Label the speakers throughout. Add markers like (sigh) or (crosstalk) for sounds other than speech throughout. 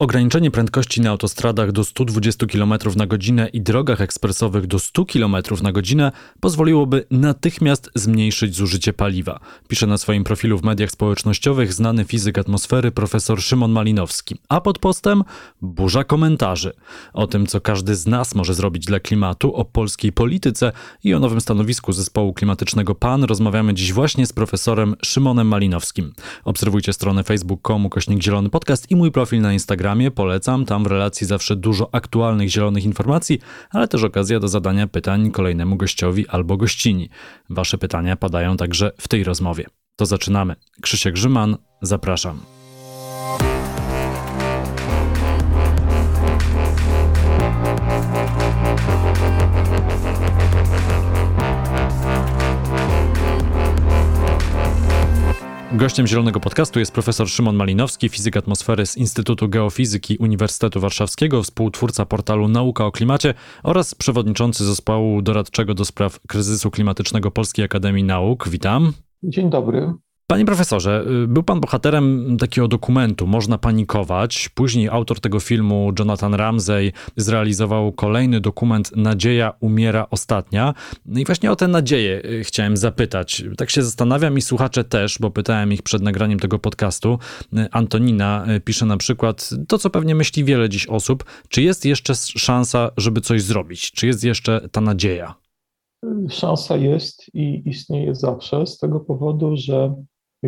Speaker 1: Ograniczenie prędkości na autostradach do 120 km na godzinę i drogach ekspresowych do 100 km na godzinę pozwoliłoby natychmiast zmniejszyć zużycie paliwa. Pisze na swoim profilu w mediach społecznościowych znany fizyk atmosfery profesor Szymon Malinowski. A pod postem burza komentarzy o tym, co każdy z nas może zrobić dla klimatu, o polskiej polityce i o nowym stanowisku zespołu klimatycznego PAN rozmawiamy dziś właśnie z profesorem Szymonem Malinowskim. Obserwujcie stronę facebook.com kośnik zielony podcast i mój profil na Instagram Instagramie, polecam. Tam w relacji zawsze dużo aktualnych zielonych informacji, ale też okazja do zadania pytań kolejnemu gościowi albo gościni. Wasze pytania padają także w tej rozmowie. To zaczynamy. Krzysiek Grzyman, zapraszam. Gościem Zielonego Podcastu jest profesor Szymon Malinowski, fizyk atmosfery z Instytutu Geofizyki Uniwersytetu Warszawskiego, współtwórca portalu Nauka o Klimacie oraz przewodniczący zespołu doradczego do spraw kryzysu klimatycznego Polskiej Akademii Nauk. Witam.
Speaker 2: Dzień dobry.
Speaker 1: Panie profesorze, y, był pan bohaterem takiego dokumentu Można panikować. Później autor tego filmu, Jonathan Ramsey, zrealizował kolejny dokument Nadzieja umiera ostatnia. No i właśnie o tę nadzieję y, chciałem zapytać. Tak się zastanawiam i słuchacze też, bo pytałem ich przed nagraniem tego podcastu. Y, Antonina pisze na przykład to, co pewnie myśli wiele dziś osób. Czy jest jeszcze szansa, żeby coś zrobić? Czy jest jeszcze ta nadzieja?
Speaker 2: Szansa jest i istnieje zawsze z tego powodu, że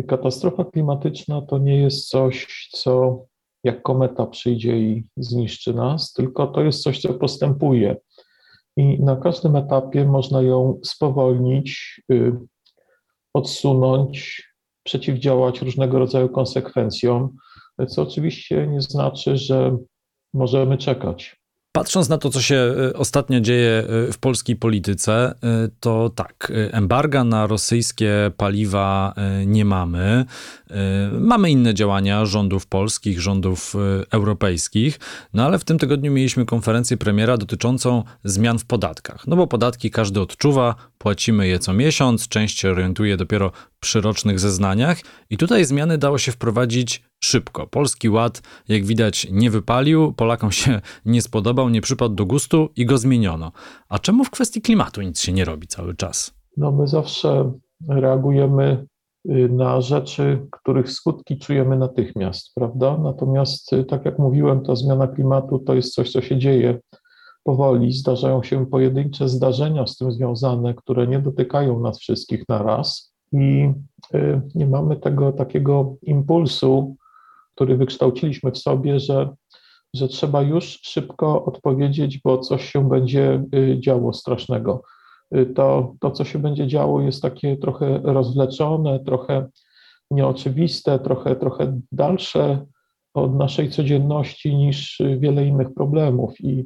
Speaker 2: Katastrofa klimatyczna to nie jest coś, co jak kometa przyjdzie i zniszczy nas, tylko to jest coś, co postępuje. I na każdym etapie można ją spowolnić, y, odsunąć, przeciwdziałać różnego rodzaju konsekwencjom, co oczywiście nie znaczy, że możemy czekać.
Speaker 1: Patrząc na to, co się e, ostatnio dzieje e, w polskiej polityce, e, to tak, embarga na rosyjskie paliwa nie mamy. Mamy inne działania rządów polskich, rządów europejskich, no ale w tym tygodniu mieliśmy konferencję premiera dotyczącą zmian w podatkach. No bo podatki każdy odczuwa, płacimy je co miesiąc, część się orientuje dopiero przy rocznych zeznaniach i tutaj zmiany dało się wprowadzić szybko. Polski Ład, jak widać, nie wypalił, Polakom się nie spodobał, nie przypadł do gustu i go zmieniono. A czemu w kwestii klimatu nic się nie robi cały czas?
Speaker 2: No my zawsze reagujemy y, na rzeczy, których skutki czujemy natychmiast, prawda? Natomiast, y, tak jak mówiłem, ta zmiana klimatu to jest coś, co się dzieje powoli. Zdarzają się pojedyncze zdarzenia z tym związane, które nie dotykają nas wszystkich na raz i y, nie mamy tego takiego impulsu, który wykształciliśmy w sobie, że, że trzeba już szybko odpowiedzieć, bo coś się będzie y, działo strasznego. Y, to, to, co się będzie działo, jest takie trochę rozwleczone, trochę nieoczywiste, trochę, trochę dalsze od naszej codzienności niż wiele innych problemów. I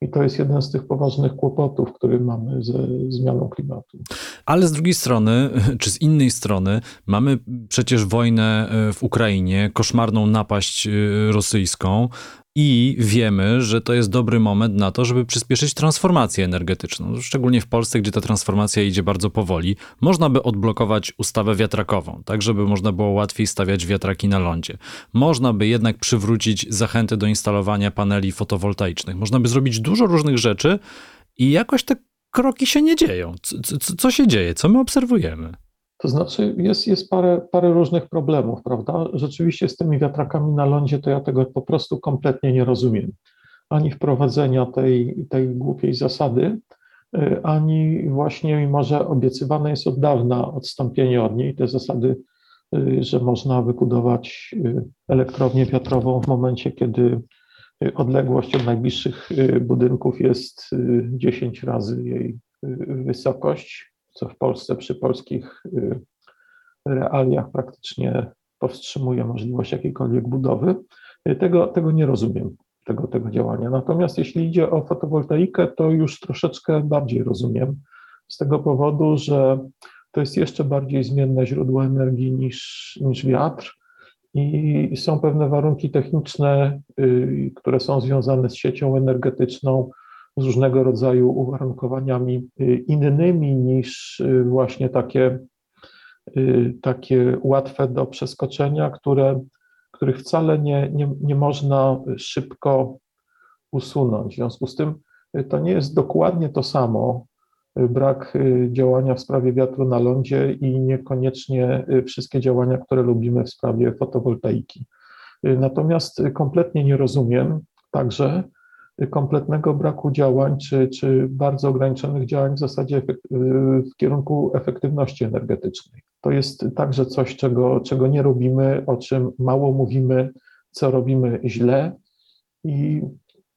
Speaker 2: i to jest jeden z tych poważnych kłopotów, który mamy ze zmianą klimatu.
Speaker 1: Ale z drugiej strony, (laughs) czy z innej strony, mamy przecież wojnę e, w Ukrainie, koszmarną napaść e, rosyjską, i wiemy, że to jest dobry moment na to, żeby przyspieszyć transformację energetyczną. Szczególnie w Polsce, gdzie ta transformacja idzie bardzo powoli, można by odblokować ustawę wiatrakową, tak żeby można było łatwiej stawiać wiatraki na lądzie. Można by jednak przywrócić zachęty do instalowania paneli fotowoltaicznych. Można by zrobić dużo różnych rzeczy i jakoś te kroki się nie dzieją. Co, co, co się dzieje? Co my obserwujemy?
Speaker 2: To znaczy, jest, jest parę, parę różnych problemów, prawda? Rzeczywiście z tymi wiatrakami na lądzie to ja tego po prostu kompletnie nie rozumiem. Ani wprowadzenia tej, tej głupiej zasady, y, ani właśnie, mimo że obiecywane jest od dawna odstąpienie od niej, te zasady, y, że można wybudować y, elektrownię wiatrową w momencie, kiedy odległość od najbliższych budynków jest 10 razy jej wysokość co w Polsce przy polskich y, realiach praktycznie powstrzymuje możliwość jakiejkolwiek budowy. Y, tego, tego nie rozumiem, tego, tego działania. Natomiast jeśli idzie o fotowoltaikę, to już troszeczkę bardziej rozumiem, z tego powodu, że to jest jeszcze bardziej zmienne źródło energii niż, niż wiatr i są pewne warunki techniczne, y, które są związane z siecią energetyczną, z różnego rodzaju uwarunkowaniami y, innymi niż y, właśnie takie, y, takie łatwe do przeskoczenia, które, których wcale nie, nie, nie można szybko usunąć. W związku z tym to nie jest dokładnie to samo, brak działania w sprawie wiatru na lądzie i niekoniecznie wszystkie działania, które lubimy w sprawie fotowoltaiki. Natomiast kompletnie nie rozumiem także kompletnego braku działań, czy, czy bardzo ograniczonych działań w zasadzie w kierunku efektywności energetycznej. To jest także coś, czego, czego nie robimy, o czym mało mówimy, co robimy źle i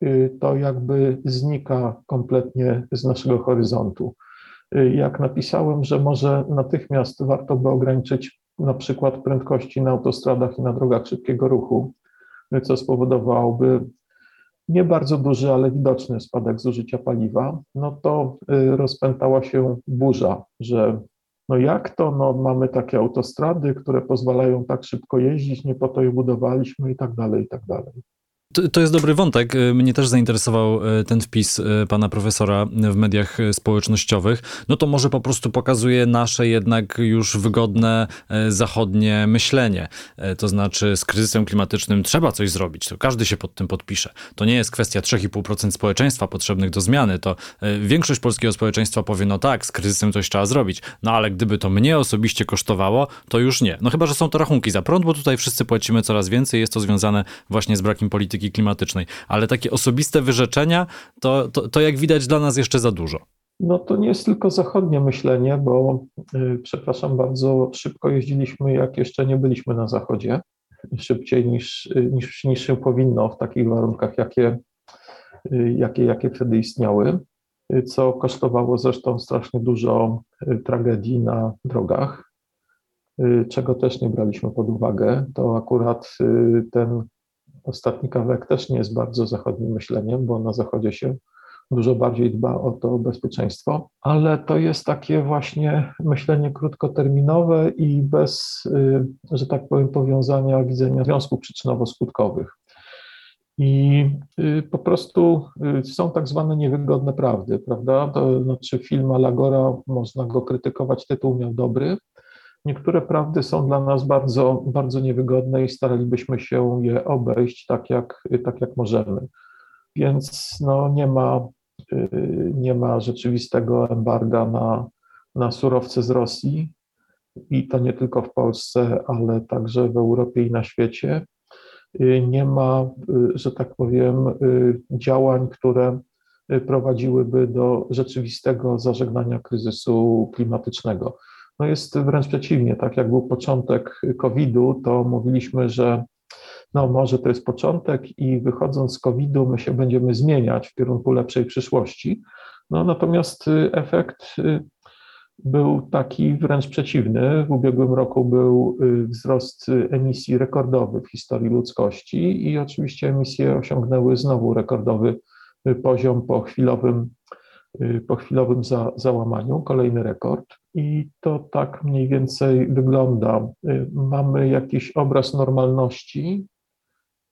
Speaker 2: y, to jakby znika kompletnie z naszego horyzontu. Y, jak napisałem, że może natychmiast warto by ograniczyć na przykład prędkości na autostradach i na drogach szybkiego ruchu, co spowodowałoby nie bardzo duży, ale widoczny spadek zużycia paliwa, no to y, rozpętała się burza, że no jak to, no mamy takie autostrady, które pozwalają tak szybko jeździć, nie po to je budowaliśmy i tak dalej, i tak dalej.
Speaker 1: To, to jest dobry wątek. Y, mnie też zainteresował y, ten wpis y, pana profesora w mediach społecznościowych. No to może po prostu pokazuje nasze jednak już wygodne zachodnie myślenie. To znaczy z kryzysem klimatycznym trzeba coś zrobić. To każdy się pod tym podpisze. To nie jest kwestia 3,5% społeczeństwa potrzebnych do zmiany. To większość polskiego społeczeństwa powie, no tak, z kryzysem coś trzeba zrobić. No ale gdyby to mnie osobiście kosztowało, to już nie. No chyba, że są to rachunki za prąd, bo tutaj wszyscy płacimy coraz więcej. Jest to związane właśnie z brakiem polityki polityki klimatycznej. Ale takie osobiste wyrzeczenia, to, to, to jak widać dla nas jeszcze za dużo.
Speaker 2: No to nie jest tylko zachodnie myślenie, bo yy, przepraszam bardzo, szybko jeździliśmy, jak jeszcze nie byliśmy na zachodzie, szybciej niż, niż, niż się powinno w takich warunkach, jakie, yy, jakie, jakie wtedy istniały, yy, co kosztowało zresztą strasznie dużo y, tragedii na drogach, y, czego też nie braliśmy pod uwagę. To akurat y, ten Ostatni kawałek też nie jest bardzo zachodnim myśleniem, bo na zachodzie się dużo bardziej dba o to bezpieczeństwo, ale to jest takie właśnie myślenie krótkoterminowe i bez, y, że tak powiem, powiązania widzenia związków przyczynowo-skutkowych. I y, po prostu y, są tak zwane niewygodne prawdy, prawda? To znaczy film Alagora, można go krytykować, tytuł miał dobry, Niektóre prawdy są dla nas bardzo, bardzo niewygodne i staralibyśmy się je obejść tak jak, tak jak możemy. Więc no, nie, ma, y, nie ma rzeczywistego embarga na, na surowce z Rosji i to nie tylko w Polsce, ale także w Europie i na świecie. Y, nie ma, y, że tak powiem, działań, które prowadziłyby do rzeczywistego zażegnania kryzysu klimatycznego. No jest wręcz przeciwnie, tak jak był początek COVID-u, to mówiliśmy, że no może to jest początek i wychodząc z COVID-u my się będziemy zmieniać w kierunku lepszej przyszłości. No natomiast y, efekt y, był taki wręcz przeciwny. W ubiegłym roku był y, wzrost emisji rekordowy w historii ludzkości i oczywiście emisje osiągnęły znowu rekordowy poziom po chwilowym po chwilowym za, załamaniu, kolejny rekord. I to tak mniej więcej wygląda. Y, mamy jakiś obraz normalności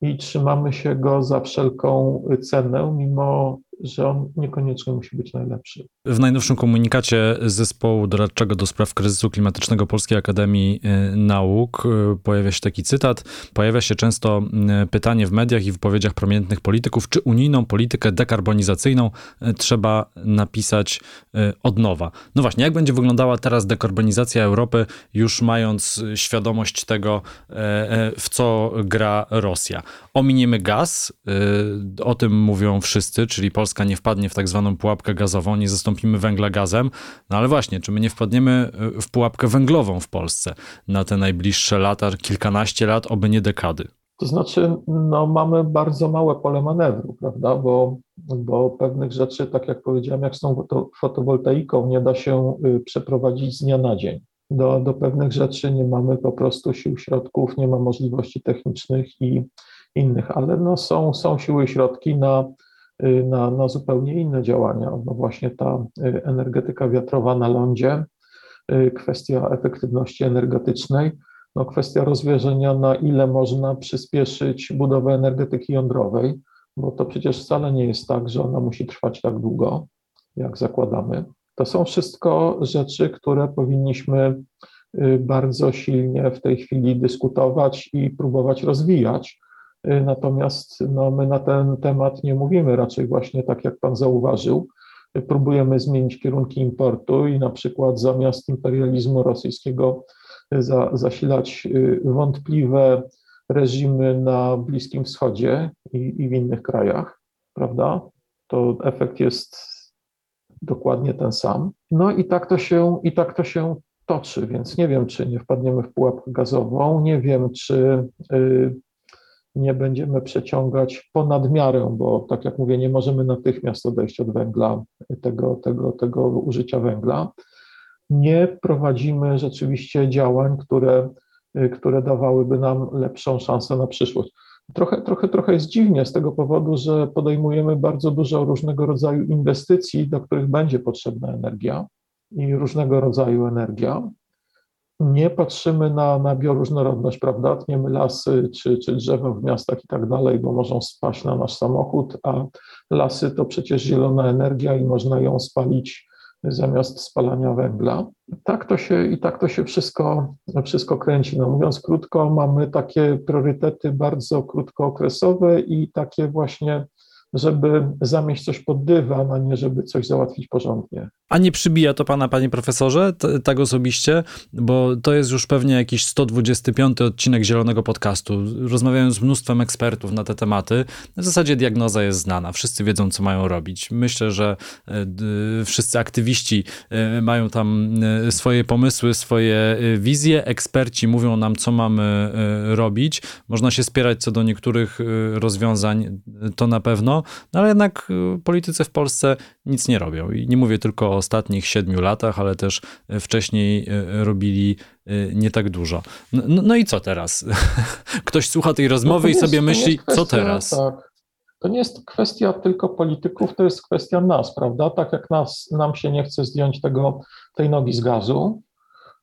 Speaker 2: i trzymamy się go za wszelką cenę, mimo że on niekoniecznie musi być najlepszy.
Speaker 1: W najnowszym komunikacie zespołu doradczego do spraw kryzysu klimatycznego Polskiej Akademii y, Nauk y, pojawia się taki cytat. Pojawia się często y, pytanie w mediach i wypowiedziach prominentnych polityków, czy unijną politykę dekarbonizacyjną trzeba napisać od nowa. No właśnie, jak będzie wyglądała teraz dekarbonizacja Europy, już mając świadomość tego, w co gra Rosja? Ominiemy gaz, o tym mówią wszyscy, czyli Polska Polska nie wpadnie w tak zwaną pułapkę gazową, nie zastąpimy węgla gazem. No ale właśnie, czy my nie wpadniemy y, w pułapkę węglową w Polsce na te najbliższe lata, kilkanaście lat, oby nie dekady?
Speaker 2: To znaczy, no, mamy bardzo małe pole manewru, prawda? Bo, bo pewnych rzeczy, tak jak powiedziałem, jak z tą fotowoltaiką, nie da się y, przeprowadzić z dnia na dzień. Do, do pewnych rzeczy nie mamy po prostu sił, środków, nie ma możliwości technicznych i innych, ale no, są, są siły i środki na na, na zupełnie inne działania. No właśnie ta y, energetyka wiatrowa na lądzie, y, kwestia efektywności energetycznej, no kwestia rozważenia, na ile można przyspieszyć budowę energetyki jądrowej, bo to przecież wcale nie jest tak, że ona musi trwać tak długo, jak zakładamy. To są wszystko rzeczy, które powinniśmy y, bardzo silnie w tej chwili dyskutować i próbować rozwijać. Y, natomiast no, my na ten temat nie mówimy, raczej właśnie tak jak Pan zauważył, próbujemy zmienić kierunki importu i na przykład zamiast imperializmu rosyjskiego za, zasilać wątpliwe reżimy na Bliskim Wschodzie i, i w innych krajach, prawda? To efekt jest dokładnie ten sam. No i tak to się, i tak to się toczy, więc nie wiem, czy nie wpadniemy w pułapkę gazową, nie wiem, czy y, nie będziemy przeciągać ponad miarę, bo tak jak mówię, nie możemy natychmiast odejść od węgla, tego, tego, tego użycia węgla. Nie prowadzimy rzeczywiście działań, które które dawałyby nam lepszą szansę na przyszłość. Trochę, trochę, trochę jest dziwnie z tego powodu, że podejmujemy bardzo dużo różnego rodzaju inwestycji, do których będzie potrzebna energia i różnego rodzaju energia. Nie patrzymy na, na bioróżnorodność, prawda? Tniemy lasy czy, czy drzewa w miastach i tak dalej, bo mogą spaść na nasz samochód, a lasy to przecież zielona energia i można ją spalić zamiast spalania węgla. Tak to się i tak to się wszystko, wszystko kręci. No mówiąc krótko, mamy takie priorytety bardzo krótkookresowe i takie właśnie żeby zamieść coś pod dywan, a nie żeby coś załatwić porządnie.
Speaker 1: A nie przybija to pana, panie profesorze, t- tak osobiście? Bo to jest już pewnie jakiś 125 odcinek Zielonego Podcastu. Rozmawiałem z mnóstwem ekspertów na te tematy. W zasadzie diagnoza jest znana. Wszyscy wiedzą, co mają robić. Myślę, że y, wszyscy aktywiści y, mają tam y, swoje pomysły, swoje wizje. Eksperci mówią nam, co mamy robić. Można się spierać co do niektórych rozwiązań, to na pewno, no ale jednak politycy w Polsce nic nie robią. I nie mówię tylko o ostatnich siedmiu latach, ale też wcześniej e, robili nie tak dużo. No, no, i co teraz? (laughs) Ktoś słucha tej rozmowy no i sobie myśli, kwestia, co teraz?
Speaker 2: Tak. To nie jest kwestia tylko polityków, to jest kwestia nas, prawda? Tak jak nas, nam się nie chce zdjąć tego, tej nogi z gazu,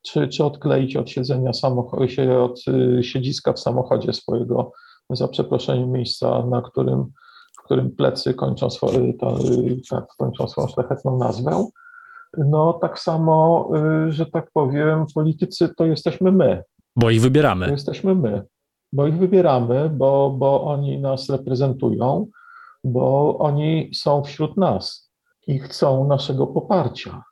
Speaker 2: czy, czy odkleić od siedzenia samochodu, od y, siedziska w samochodzie swojego, za przeproszeniem miejsca, na którym, którym plecy kończą, swoje, to, y, tak, kończą swoją szlachetną nazwę, no tak samo, y, że tak powiem, politycy to jesteśmy my.
Speaker 1: Bo ich wybieramy.
Speaker 2: To jesteśmy my, bo ich wybieramy, bo, bo oni nas reprezentują, bo oni są wśród nas i chcą naszego poparcia.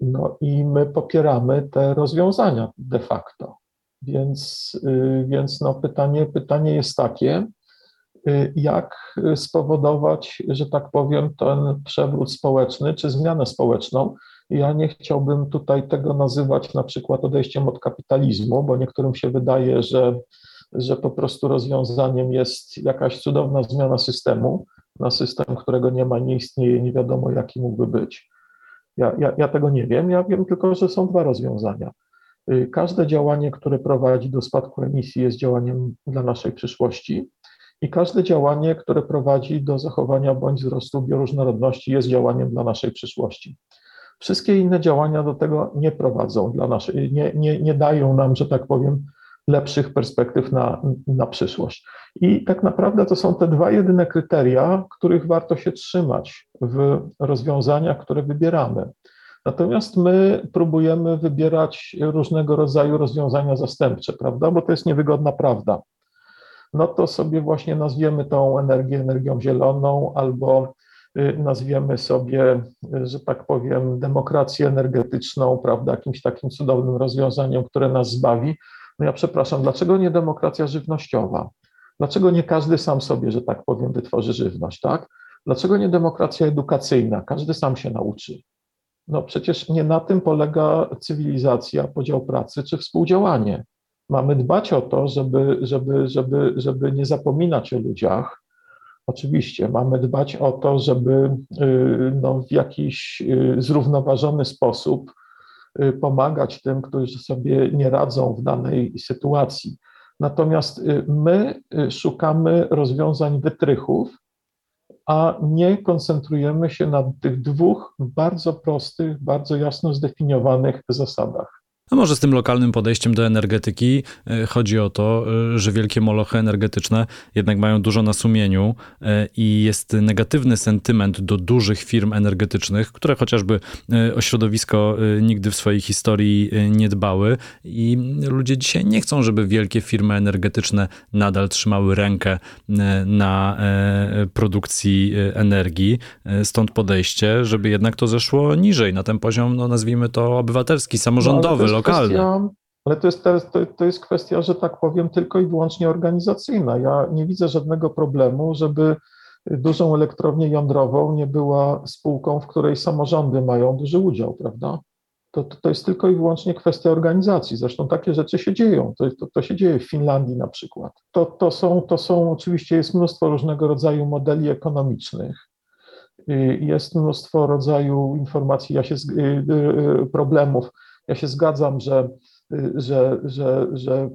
Speaker 2: No i my popieramy te rozwiązania de facto. Więc, y, więc no pytanie, pytanie jest takie, jak spowodować, że tak powiem, ten przewrót społeczny czy zmianę społeczną, ja nie chciałbym tutaj tego nazywać na przykład odejściem od kapitalizmu, bo niektórym się wydaje, że, że po prostu rozwiązaniem jest jakaś cudowna zmiana systemu na system, którego nie ma, nie istnieje, nie wiadomo jaki mógłby być. Ja, ja, ja tego nie wiem, ja wiem tylko, że są dwa rozwiązania. Y, każde działanie, które prowadzi do spadku emisji, jest działaniem dla naszej przyszłości, i każde działanie, które prowadzi do zachowania bądź wzrostu bioróżnorodności, jest działaniem dla naszej przyszłości. Wszystkie inne działania do tego nie prowadzą dla naszej, nie, nie, nie dają nam, że tak powiem, lepszych perspektyw na, na przyszłość. I tak naprawdę to są te dwa jedyne kryteria, których warto się trzymać w rozwiązaniach, które wybieramy. Natomiast my próbujemy wybierać różnego rodzaju rozwiązania zastępcze, prawda? Bo to jest niewygodna prawda. No to sobie właśnie nazwiemy tą energię energią zieloną albo Y, nazwiemy sobie, y, że tak powiem, demokrację energetyczną, prawda, jakimś takim cudownym rozwiązaniem, które nas zbawi. No ja przepraszam, dlaczego nie demokracja żywnościowa? Dlaczego nie każdy sam sobie, że tak powiem, wytworzy żywność, tak? Dlaczego nie demokracja edukacyjna? Każdy sam się nauczy. No przecież nie na tym polega cywilizacja, podział pracy czy współdziałanie. Mamy dbać o to, żeby, żeby, żeby, żeby nie zapominać o ludziach, Oczywiście mamy dbać o to, żeby y, no, w jakiś y, zrównoważony sposób y, pomagać tym, którzy sobie nie radzą w danej sytuacji. Natomiast my szukamy rozwiązań wytrychów, a nie koncentrujemy się na tych dwóch bardzo prostych, bardzo jasno zdefiniowanych zasadach.
Speaker 1: A może z tym lokalnym podejściem do energetyki e, chodzi o to, e, że wielkie molochy energetyczne jednak mają dużo na sumieniu e, i jest negatywny sentyment do dużych firm energetycznych, które chociażby o środowisko nigdy w swojej historii nie dbały i ludzie dzisiaj nie chcą, żeby wielkie firmy energetyczne nadal trzymały rękę na produkcji energii. Stąd podejście, żeby jednak to zeszło niżej, na ten poziom, no nazwijmy to obywatelski, samorządowy,
Speaker 2: no,
Speaker 1: lokalny.
Speaker 2: Kwestia, ale to jest, to, to jest kwestia, że tak powiem, tylko i wyłącznie organizacyjna. Ja nie widzę żadnego problemu, żeby dużą elektrownię jądrową nie była spółką, w której samorządy mają duży udział, prawda? To, to, to jest tylko i wyłącznie kwestia organizacji. Zresztą takie rzeczy się dzieją. To, to, to się dzieje w Finlandii na przykład. To, to, są, to są, oczywiście jest mnóstwo różnego rodzaju modeli ekonomicznych. Jest mnóstwo rodzaju informacji, ja się, y, y, problemów ja się zgadzam, że, że, że, że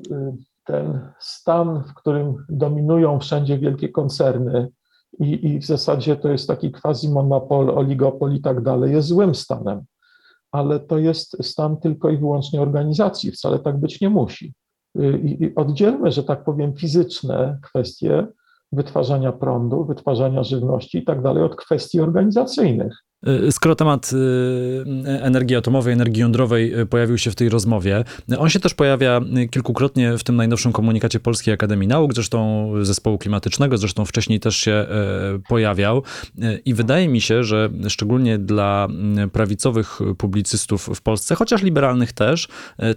Speaker 2: ten stan, w którym dominują wszędzie wielkie koncerny i, i w zasadzie to jest taki quasi-monopol, oligopol i tak dalej, jest złym stanem. Ale to jest stan tylko i wyłącznie organizacji, wcale tak być nie musi. I, i oddzielmy, że tak powiem, fizyczne kwestie wytwarzania prądu, wytwarzania żywności i tak dalej od kwestii organizacyjnych.
Speaker 1: Y, skoro temat y, energii atomowej, energii jądrowej y, pojawił się w tej rozmowie, on się też pojawia kilkukrotnie w tym najnowszym komunikacie Polskiej Akademii Nauk, zresztą zespołu klimatycznego, zresztą wcześniej też się pojawiał. I wydaje mi się, że szczególnie dla prawicowych publicystów w Polsce, chociaż liberalnych też,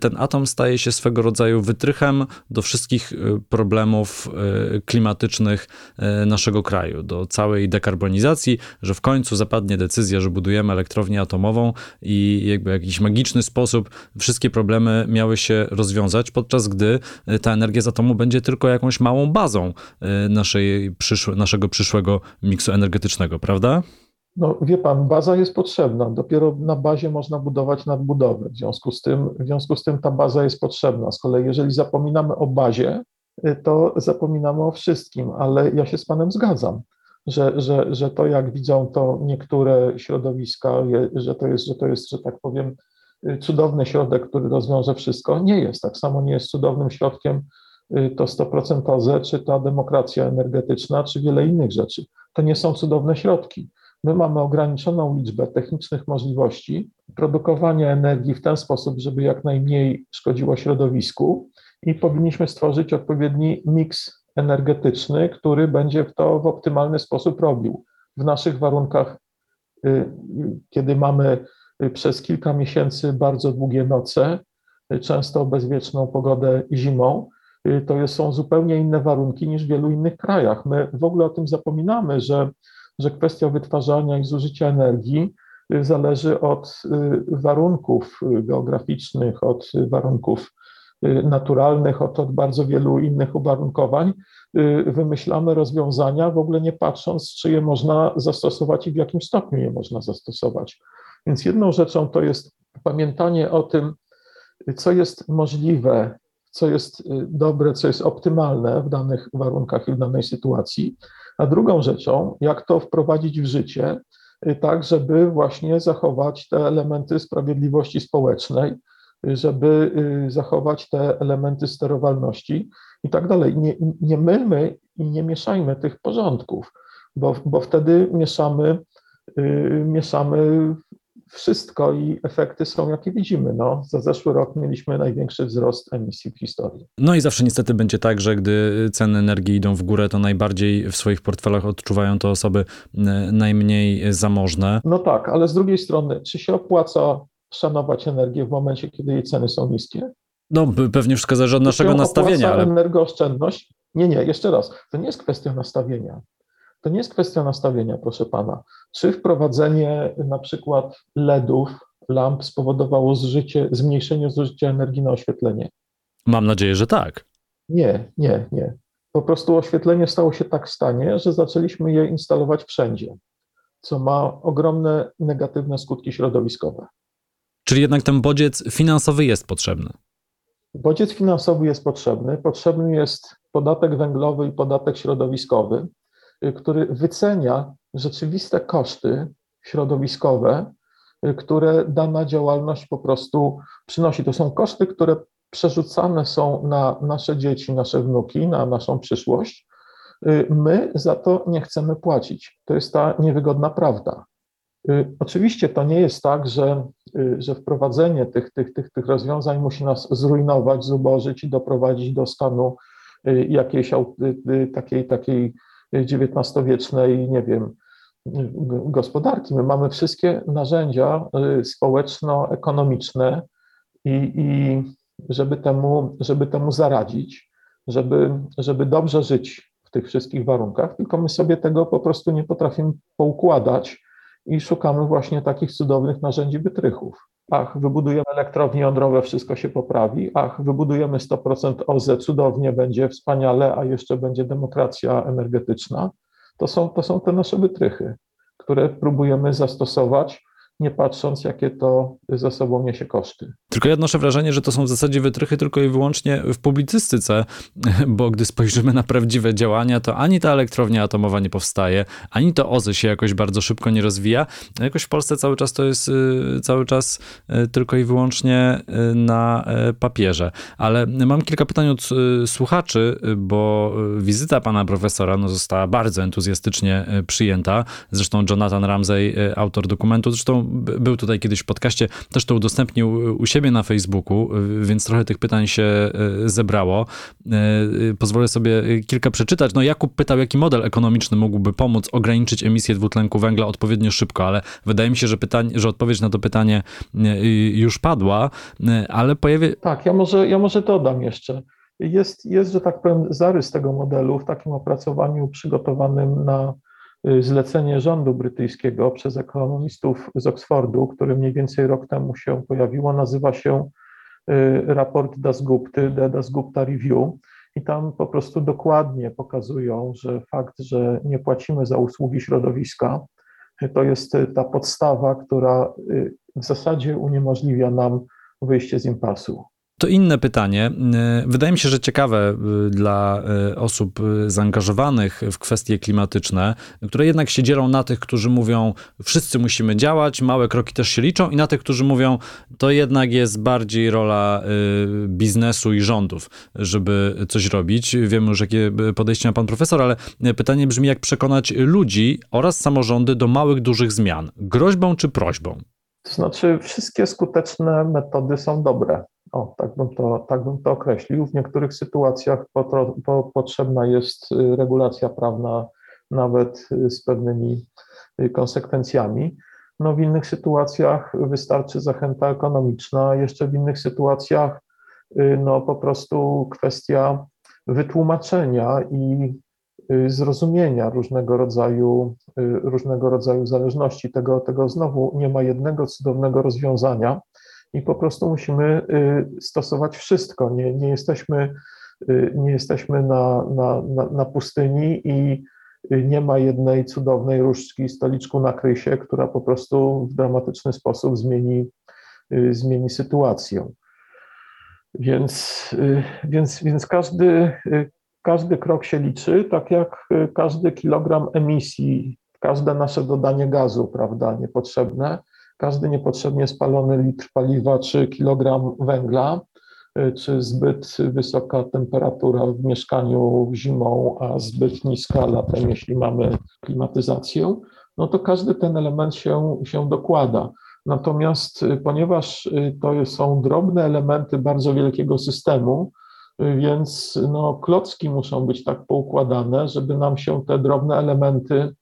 Speaker 1: ten atom staje się swego rodzaju wytrychem do wszystkich problemów klimatycznych naszego kraju, do całej dekarbonizacji, że w końcu zapadnie decyzja, że budujemy elektrownię atomową i jakby jakiś magiczny sposób wszystkie problemy miały się rozwiązać, podczas gdy e, ta energia z atomu będzie tylko jakąś małą bazą e, naszej przyszłe, naszego przyszłego miksu energetycznego, prawda?
Speaker 2: No wie pan, baza jest potrzebna. Dopiero na bazie można budować nadbudowę. W związku z tym, w związku z tym ta baza jest potrzebna. Z kolei, jeżeli zapominamy o bazie, e, to zapominamy o wszystkim, ale ja się z panem zgadzam że, że, że to, jak widzą to niektóre środowiska, że to jest, że to jest, że tak powiem, cudowny środek, który rozwiąże wszystko, nie jest. Tak samo nie jest cudownym środkiem y, to 100% OZE, czy ta demokracja energetyczna, czy wiele innych rzeczy. To nie są cudowne środki. My mamy ograniczoną liczbę technicznych możliwości produkowania energii w ten sposób, żeby jak najmniej szkodziło środowisku i powinniśmy stworzyć odpowiedni miks energetyczny, który będzie to w optymalny sposób robił. W naszych warunkach, y, kiedy mamy y, przez kilka miesięcy bardzo długie noce, y, często bezwieczną pogodę zimą, to są zupełnie inne warunki niż w wielu innych krajach. My w ogóle o tym zapominamy, że, że kwestia wytwarzania i zużycia energii zależy od warunków geograficznych, od warunków naturalnych, od, od bardzo wielu innych uwarunkowań, y, wymyślamy rozwiązania, w ogóle nie patrząc, czy je można zastosować i w jakim stopniu je można zastosować. Więc jedną rzeczą to jest pamiętanie o tym, co jest możliwe, co jest y, dobre, co jest optymalne w danych warunkach i w danej sytuacji, a drugą rzeczą, jak to wprowadzić w życie, tak, żeby właśnie zachować te elementy sprawiedliwości społecznej, żeby y, zachować te elementy sterowalności i tak dalej. Nie, nie mylmy i nie mieszajmy tych porządków, bo, bo wtedy mieszamy, yy, mieszamy wszystko i efekty są, jakie widzimy. No, za zeszły rok mieliśmy największy wzrost emisji w historii.
Speaker 1: No i zawsze niestety będzie tak, że gdy ceny energii idą w górę, to najbardziej w swoich portfelach odczuwają to osoby y, najmniej zamożne.
Speaker 2: No tak, ale z drugiej strony, czy się opłaca szanować energię w momencie, kiedy jej ceny są niskie?
Speaker 1: No, pewnie wszystko zależy od naszego nastawienia.
Speaker 2: Ale... energooszczędność? Nie, nie, jeszcze raz. To nie jest kwestia nastawienia. To nie jest kwestia nastawienia, proszę pana. Czy wprowadzenie na przykład LEDów, lamp spowodowało zużycie, zmniejszenie zużycia energii na oświetlenie?
Speaker 1: Mam nadzieję, że tak.
Speaker 2: Nie, nie, nie. Po prostu oświetlenie stało się tak stanie, że zaczęliśmy je instalować wszędzie, co ma ogromne negatywne skutki środowiskowe.
Speaker 1: Czyli jednak ten bodziec finansowy jest potrzebny.
Speaker 2: Bodziec finansowy jest potrzebny. Potrzebny jest podatek węglowy i podatek środowiskowy, y, który wycenia rzeczywiste koszty środowiskowe które dana działalność po prostu przynosi. To są koszty, które przerzucane są na nasze dzieci, nasze wnuki, na naszą przyszłość. My za to nie chcemy płacić. To jest ta niewygodna prawda. Oczywiście to nie jest tak, że, że wprowadzenie tych, tych, tych, tych rozwiązań musi nas zrujnować, zubożyć i doprowadzić do stanu jakiejś takiej, takiej XIX-wiecznej, nie wiem, gospodarki. My mamy wszystkie narzędzia y, społeczno-ekonomiczne i, i żeby, temu, żeby temu zaradzić, żeby, żeby dobrze żyć w tych wszystkich warunkach, tylko my sobie tego po prostu nie potrafimy poukładać i szukamy właśnie takich cudownych narzędzi wytrychów. Ach, wybudujemy elektrownie jądrowe, wszystko się poprawi. Ach, wybudujemy 100% OZE, cudownie będzie, wspaniale, a jeszcze będzie demokracja energetyczna. To są, to są te nasze wytrychy, które próbujemy zastosować nie patrząc, jakie to ze sobą niesie koszty.
Speaker 1: Tylko ja odnoszę wrażenie, że to są w zasadzie wytrychy tylko i wyłącznie w publicystyce, (laughs) bo gdy spojrzymy na prawdziwe działania, to ani ta elektrownia atomowa nie powstaje, ani to OZE się jakoś bardzo szybko nie rozwija. Jakoś w Polsce cały czas to jest y, cały czas y, tylko i wyłącznie y, na papierze. Ale mam kilka pytań od słuchaczy, bo wizyta pana profesora no, została bardzo entuzjastycznie przyjęta. Zresztą Jonathan Ramsey, autor dokumentu, zresztą był tutaj kiedyś w podcaście, też to udostępnił u siebie na Facebooku, więc trochę tych pytań się e, zebrało. E, pozwolę sobie kilka przeczytać. No Jakub pytał, jaki model ekonomiczny mógłby pomóc ograniczyć emisję dwutlenku węgla odpowiednio szybko, ale wydaje mi się, że, pytanie, że odpowiedź na to pytanie już padła, ale pojawia...
Speaker 2: Tak, ja może, ja może dodam jeszcze. Jest, jest, że tak powiem, zarys tego modelu w takim opracowaniu przygotowanym na Y, zlecenie rządu brytyjskiego przez ekonomistów z Oxfordu, które mniej więcej rok temu się pojawiło, nazywa się y, raport Dasgupty, The Dasgupta Review. I tam po prostu dokładnie pokazują, że fakt, że nie płacimy za usługi środowiska, to jest ta podstawa, która y, w zasadzie uniemożliwia nam wyjście z impasu.
Speaker 1: To inne pytanie. Y, wydaje mi się, że ciekawe y, dla y, osób zaangażowanych w kwestie klimatyczne, które jednak się dzielą na tych, którzy mówią, wszyscy musimy działać, małe kroki też się liczą, i na tych, którzy mówią, to jednak jest bardziej rola biznesu i rządów, żeby coś robić. Wiemy już, jakie podejście ma pan profesor, ale pytanie brzmi, jak przekonać ludzi oraz samorządy do małych, dużych zmian? Groźbą czy prośbą?
Speaker 2: To znaczy, wszystkie skuteczne metody są dobre. O, tak bym to, tak bym to określił. W niektórych sytuacjach po, po, potrzebna jest y, regulacja prawna, nawet y, z pewnymi y, konsekwencjami. No, w innych sytuacjach wystarczy zachęta ekonomiczna, jeszcze w innych sytuacjach no, po prostu kwestia wytłumaczenia i zrozumienia różnego rodzaju, różnego rodzaju zależności. Tego, tego znowu nie ma jednego cudownego rozwiązania i po prostu musimy y, stosować wszystko. Nie, nie jesteśmy, y, nie jesteśmy na, na, na, na pustyni i y, nie ma jednej cudownej różdżki stoliczku na krysie, która po prostu w dramatyczny sposób zmieni, zmieni sytuację. Więc, więc, więc każdy, każdy krok się liczy, tak jak każdy kilogram emisji, każde nasze dodanie gazu, prawda, niepotrzebne, każdy niepotrzebnie spalony litr paliwa czy kilogram węgla, y, czy zbyt wysoka temperatura w mieszkaniu zimą, a zbyt niska latem, jeśli mamy klimatyzację, no to każdy ten element się, się dokłada. Natomiast y, ponieważ y, to są drobne elementy bardzo wielkiego systemu, więc no, klocki muszą być tak poukładane, żeby nam się te drobne elementy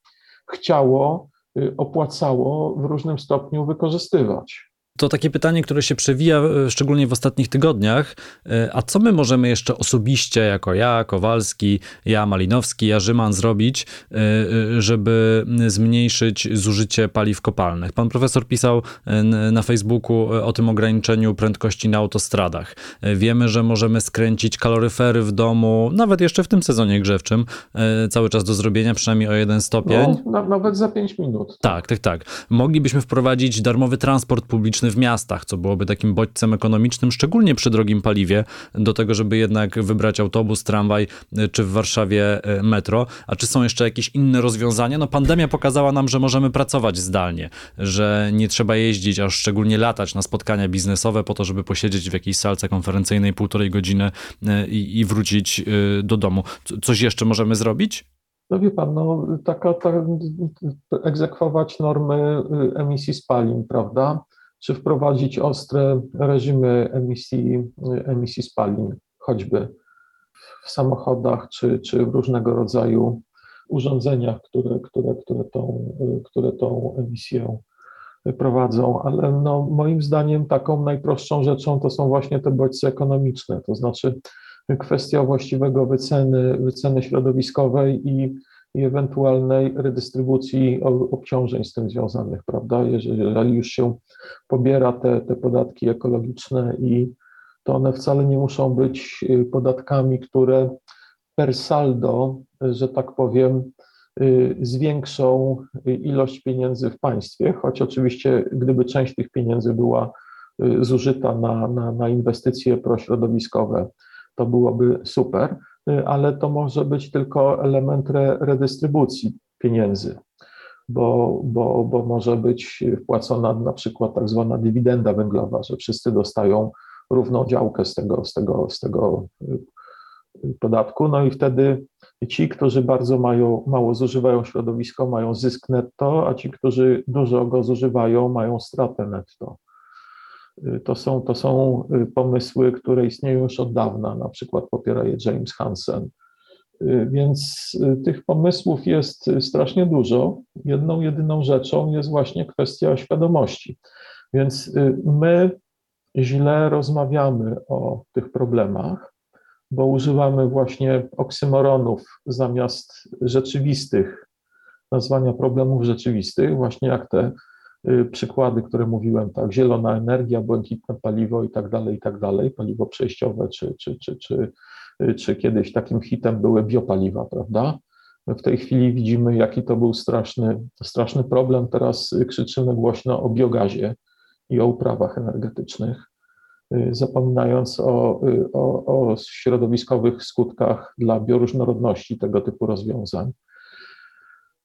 Speaker 2: chciało opłacało w różnym stopniu wykorzystywać.
Speaker 1: To takie pytanie, które się przewija e, szczególnie w ostatnich tygodniach. E, a co my możemy jeszcze osobiście, jako ja, Kowalski, ja, Malinowski, ja, Rzyman, zrobić, e, żeby zmniejszyć zużycie paliw kopalnych? Pan profesor pisał na Facebooku o tym ograniczeniu prędkości na autostradach. Wiemy, że możemy skręcić kaloryfery w domu, nawet jeszcze w tym sezonie grzewczym, cały czas do zrobienia, przynajmniej o jeden stopień.
Speaker 2: No, nawet za 5 minut.
Speaker 1: Tak, tak, tak. Moglibyśmy wprowadzić darmowy transport publiczny w miastach, co byłoby takim bodźcem ekonomicznym, szczególnie przy drogim paliwie, do tego, żeby jednak wybrać autobus, tramwaj czy w Warszawie metro. A czy są jeszcze jakieś inne rozwiązania? No pandemia pokazała nam, że możemy pracować zdalnie, że nie trzeba jeździć, a szczególnie latać na spotkania biznesowe po to, żeby posiedzieć w jakiejś salce konferencyjnej półtorej godziny i, i wrócić do domu. Coś jeszcze możemy zrobić?
Speaker 2: No wie pan, no, taka, ta, egzekwować normy y, emisji spalin, prawda? Czy wprowadzić ostre reżimy emisji, emisji spalin, choćby w samochodach, czy, czy w różnego rodzaju urządzeniach, które, które, które, tą, które tą emisję prowadzą, ale no, moim zdaniem taką najprostszą rzeczą to są właśnie te bodźce ekonomiczne, to znaczy kwestia właściwego wyceny, wyceny środowiskowej i, i ewentualnej redystrybucji obciążeń z tym związanych, prawda? Jeżeli już się pobiera te, te podatki ekologiczne i to one wcale nie muszą być y, podatkami, które per saldo, że tak powiem, y, zwiększą ilość pieniędzy w państwie, choć oczywiście gdyby część tych pieniędzy była y, zużyta na, na, na inwestycje prośrodowiskowe, to byłoby super, ale to może być tylko element re, redystrybucji pieniędzy, bo, bo, bo może być wpłacona na przykład tak zwana dywidenda węglowa, że wszyscy dostają równą działkę z tego, z tego, z tego y, podatku, no i wtedy ci, którzy bardzo mają, mało zużywają środowisko, mają zysk netto, a ci, którzy dużo go zużywają, mają stratę netto. Y, to są, to są y, pomysły, które istnieją już od dawna, na przykład popiera je James Hansen. Y, więc tych pomysłów jest strasznie dużo. Jedną, jedyną rzeczą jest właśnie kwestia świadomości. Więc my źle rozmawiamy o tych problemach, bo używamy właśnie oksymoronów zamiast rzeczywistych, nazwania problemów rzeczywistych, właśnie jak te Y, przykłady, które mówiłem, tak, zielona energia, błękitne paliwo i tak dalej, i tak dalej, paliwo przejściowe, czy, czy, czy, czy, y, czy kiedyś takim hitem były biopaliwa, prawda? W tej chwili widzimy, jaki to był straszny, straszny problem. Teraz krzyczymy głośno o biogazie i o uprawach energetycznych, y, zapominając o, o, o środowiskowych skutkach dla bioróżnorodności tego typu rozwiązań.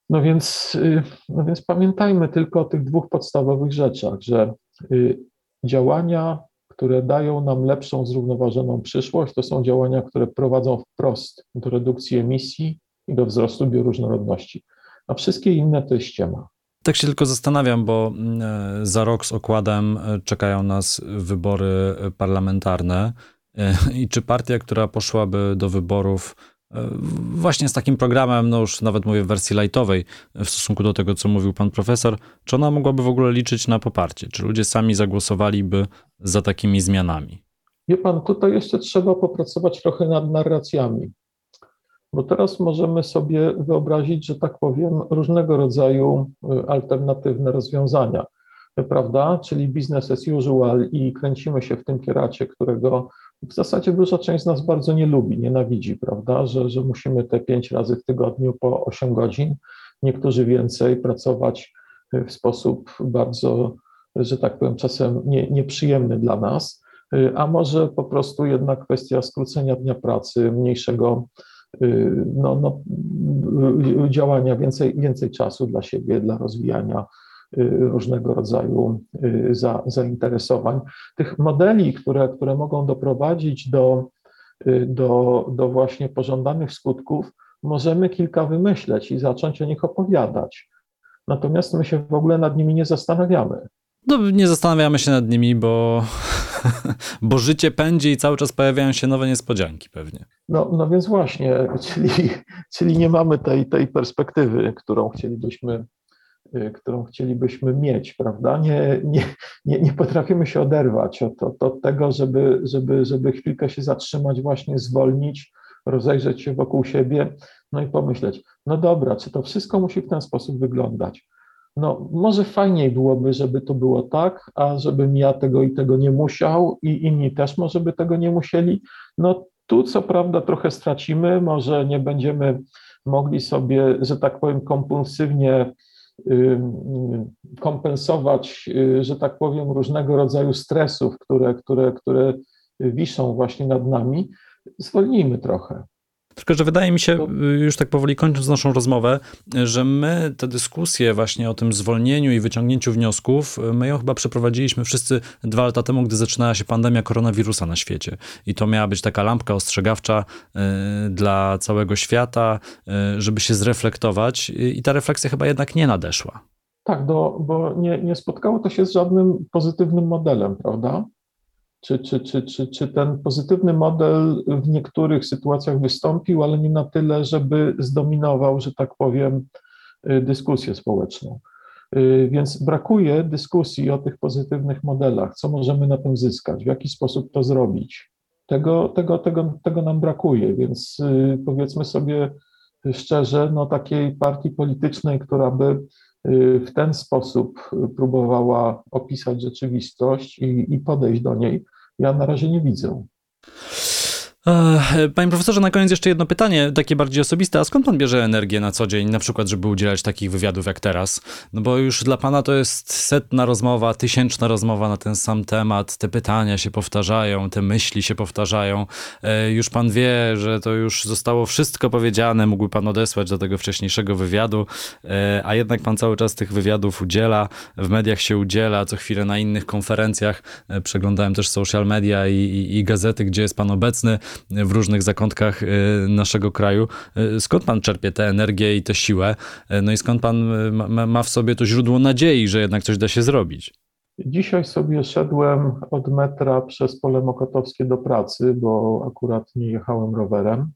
Speaker 2: No więc, y, no więc pamiętajmy tylko o tych dwóch podstawowych rzeczach, że y, działania, które dają nam lepszą, zrównoważoną przyszłość, to są działania, które prowadzą wprost do redukcji emisji i do wzrostu bioróżnorodności. A wszystkie inne to jest ściema.
Speaker 1: Tak się tylko zastanawiam, bo mm, e, za rok z okładem e, czekają nas wybory parlamentarne. E, I czy partia, która poszłaby do wyborów właśnie z takim programem, no już nawet mówię w wersji lightowej, w stosunku do tego, co mówił pan profesor, czy ona mogłaby w ogóle liczyć na poparcie? Czy ludzie sami zagłosowaliby za takimi zmianami?
Speaker 2: Wie pan, tutaj jeszcze trzeba popracować trochę nad narracjami, bo teraz możemy sobie wyobrazić, że tak powiem, różnego rodzaju y, alternatywne rozwiązania, prawda? Czyli business as usual i kręcimy się w tym kieracie, którego w zasadzie duża część z nas bardzo nie lubi, nienawidzi, prawda, że, że musimy te pięć razy w tygodniu po 8 godzin, niektórzy więcej, pracować w sposób bardzo, że tak powiem, czasem nie, nieprzyjemny dla nas, a może po prostu jednak kwestia skrócenia dnia pracy, mniejszego no, no, działania, więcej, więcej czasu dla siebie, dla rozwijania Y, różnego rodzaju y, za, zainteresowań. Tych modeli, które, które mogą doprowadzić do, y, do, do właśnie pożądanych skutków, możemy kilka wymyśleć i zacząć o nich opowiadać. Natomiast my się w ogóle nad nimi nie zastanawiamy.
Speaker 1: No, nie zastanawiamy się nad nimi, bo, (laughs) bo życie pędzi i cały czas pojawiają się nowe niespodzianki pewnie.
Speaker 2: No, no więc właśnie, czyli, czyli nie mamy tej, tej perspektywy, którą chcielibyśmy Y, którą chcielibyśmy mieć, prawda? Nie, nie, nie, nie potrafimy się oderwać od, od, od tego, żeby, żeby, żeby chwilkę się zatrzymać, właśnie zwolnić, rozejrzeć się wokół siebie, no i pomyśleć, no dobra, czy to wszystko musi w ten sposób wyglądać? No, może fajniej byłoby, żeby to było tak, a żebym ja tego i tego nie musiał i inni też może by tego nie musieli. No tu co prawda trochę stracimy, może nie będziemy mogli sobie, że tak powiem, kompulsywnie kompensować, że tak powiem, różnego rodzaju stresów, które, które, które wiszą właśnie nad nami, zwolnijmy trochę.
Speaker 1: Tylko, że wydaje mi się, y, już tak powoli kończąc naszą rozmowę, że my tę dyskusję właśnie o tym zwolnieniu i wyciągnięciu wniosków, my ją chyba przeprowadziliśmy wszyscy dwa lata temu, gdy zaczynała się pandemia koronawirusa na świecie. I to miała być taka lampka ostrzegawcza y, dla całego świata, y, żeby się zreflektować. I ta refleksja chyba jednak nie nadeszła.
Speaker 2: Tak, do, bo nie, nie spotkało to się z żadnym pozytywnym modelem, prawda? Czy, czy, czy, czy, czy ten pozytywny model w niektórych sytuacjach wystąpił, ale nie na tyle, żeby zdominował, że tak powiem, y, dyskusję społeczną. Y, więc brakuje dyskusji o tych pozytywnych modelach, co możemy na tym zyskać, w jaki sposób to zrobić. Tego, tego, tego, tego nam brakuje, więc y, powiedzmy sobie szczerze, no takiej partii politycznej, która by w ten sposób próbowała opisać rzeczywistość i, i podejść do niej, ja na razie nie widzę.
Speaker 1: Panie profesorze, na koniec jeszcze jedno pytanie, takie bardziej osobiste. A skąd pan bierze energię na co dzień, na przykład, żeby udzielać takich wywiadów jak teraz? No bo już dla pana to jest setna rozmowa, tysięczna rozmowa na ten sam temat. Te pytania się powtarzają, te myśli się powtarzają. Już pan wie, że to już zostało wszystko powiedziane, mógłby pan odesłać do tego wcześniejszego wywiadu, a jednak pan cały czas tych wywiadów udziela, w mediach się udziela, co chwilę na innych konferencjach. Przeglądałem też social media i, i, i gazety, gdzie jest pan obecny w różnych zakątkach y, naszego kraju. Y, skąd pan czerpie tę energię i tę siłę? Y, no i skąd pan ma w sobie to źródło nadziei, że jednak coś da się zrobić?
Speaker 2: Dzisiaj sobie szedłem od metra przez pole Mokotowskie do pracy, bo akurat nie jechałem rowerem.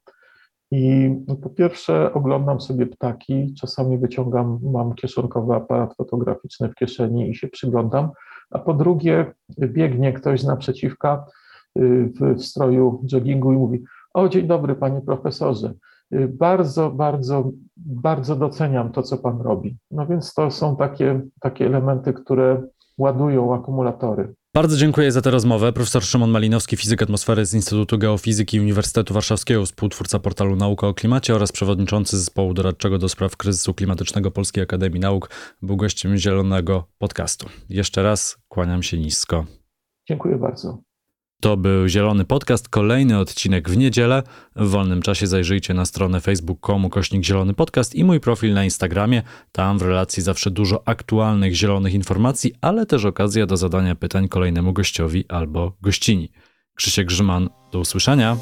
Speaker 2: I po pierwsze oglądam sobie ptaki, czasami wyciągam, mam kieszonkowy aparat fotograficzny w kieszeni i się przyglądam, a po drugie biegnie ktoś naprzeciwka, w stroju joggingu i mówi: O, dzień dobry, panie profesorze. Bardzo, bardzo, bardzo doceniam to, co pan robi. No więc to są takie, takie elementy, które ładują akumulatory.
Speaker 1: Bardzo dziękuję za tę rozmowę. Profesor Szymon Malinowski, fizyk atmosfery z Instytutu Geofizyki Uniwersytetu Warszawskiego, współtwórca portalu Nauka o Klimacie oraz przewodniczący zespołu doradczego do spraw kryzysu klimatycznego Polskiej Akademii Nauk, był gościem Zielonego Podcastu. Jeszcze raz kłaniam się nisko.
Speaker 2: Dziękuję bardzo.
Speaker 1: To był Zielony Podcast, kolejny odcinek w niedzielę. W wolnym czasie zajrzyjcie na stronę facebook.com kośnik Zielony Podcast i mój profil na Instagramie. Tam w relacji zawsze dużo aktualnych zielonych informacji, ale też okazja do zadania pytań kolejnemu gościowi albo gościni. Krzysiek Grzyman, do usłyszenia.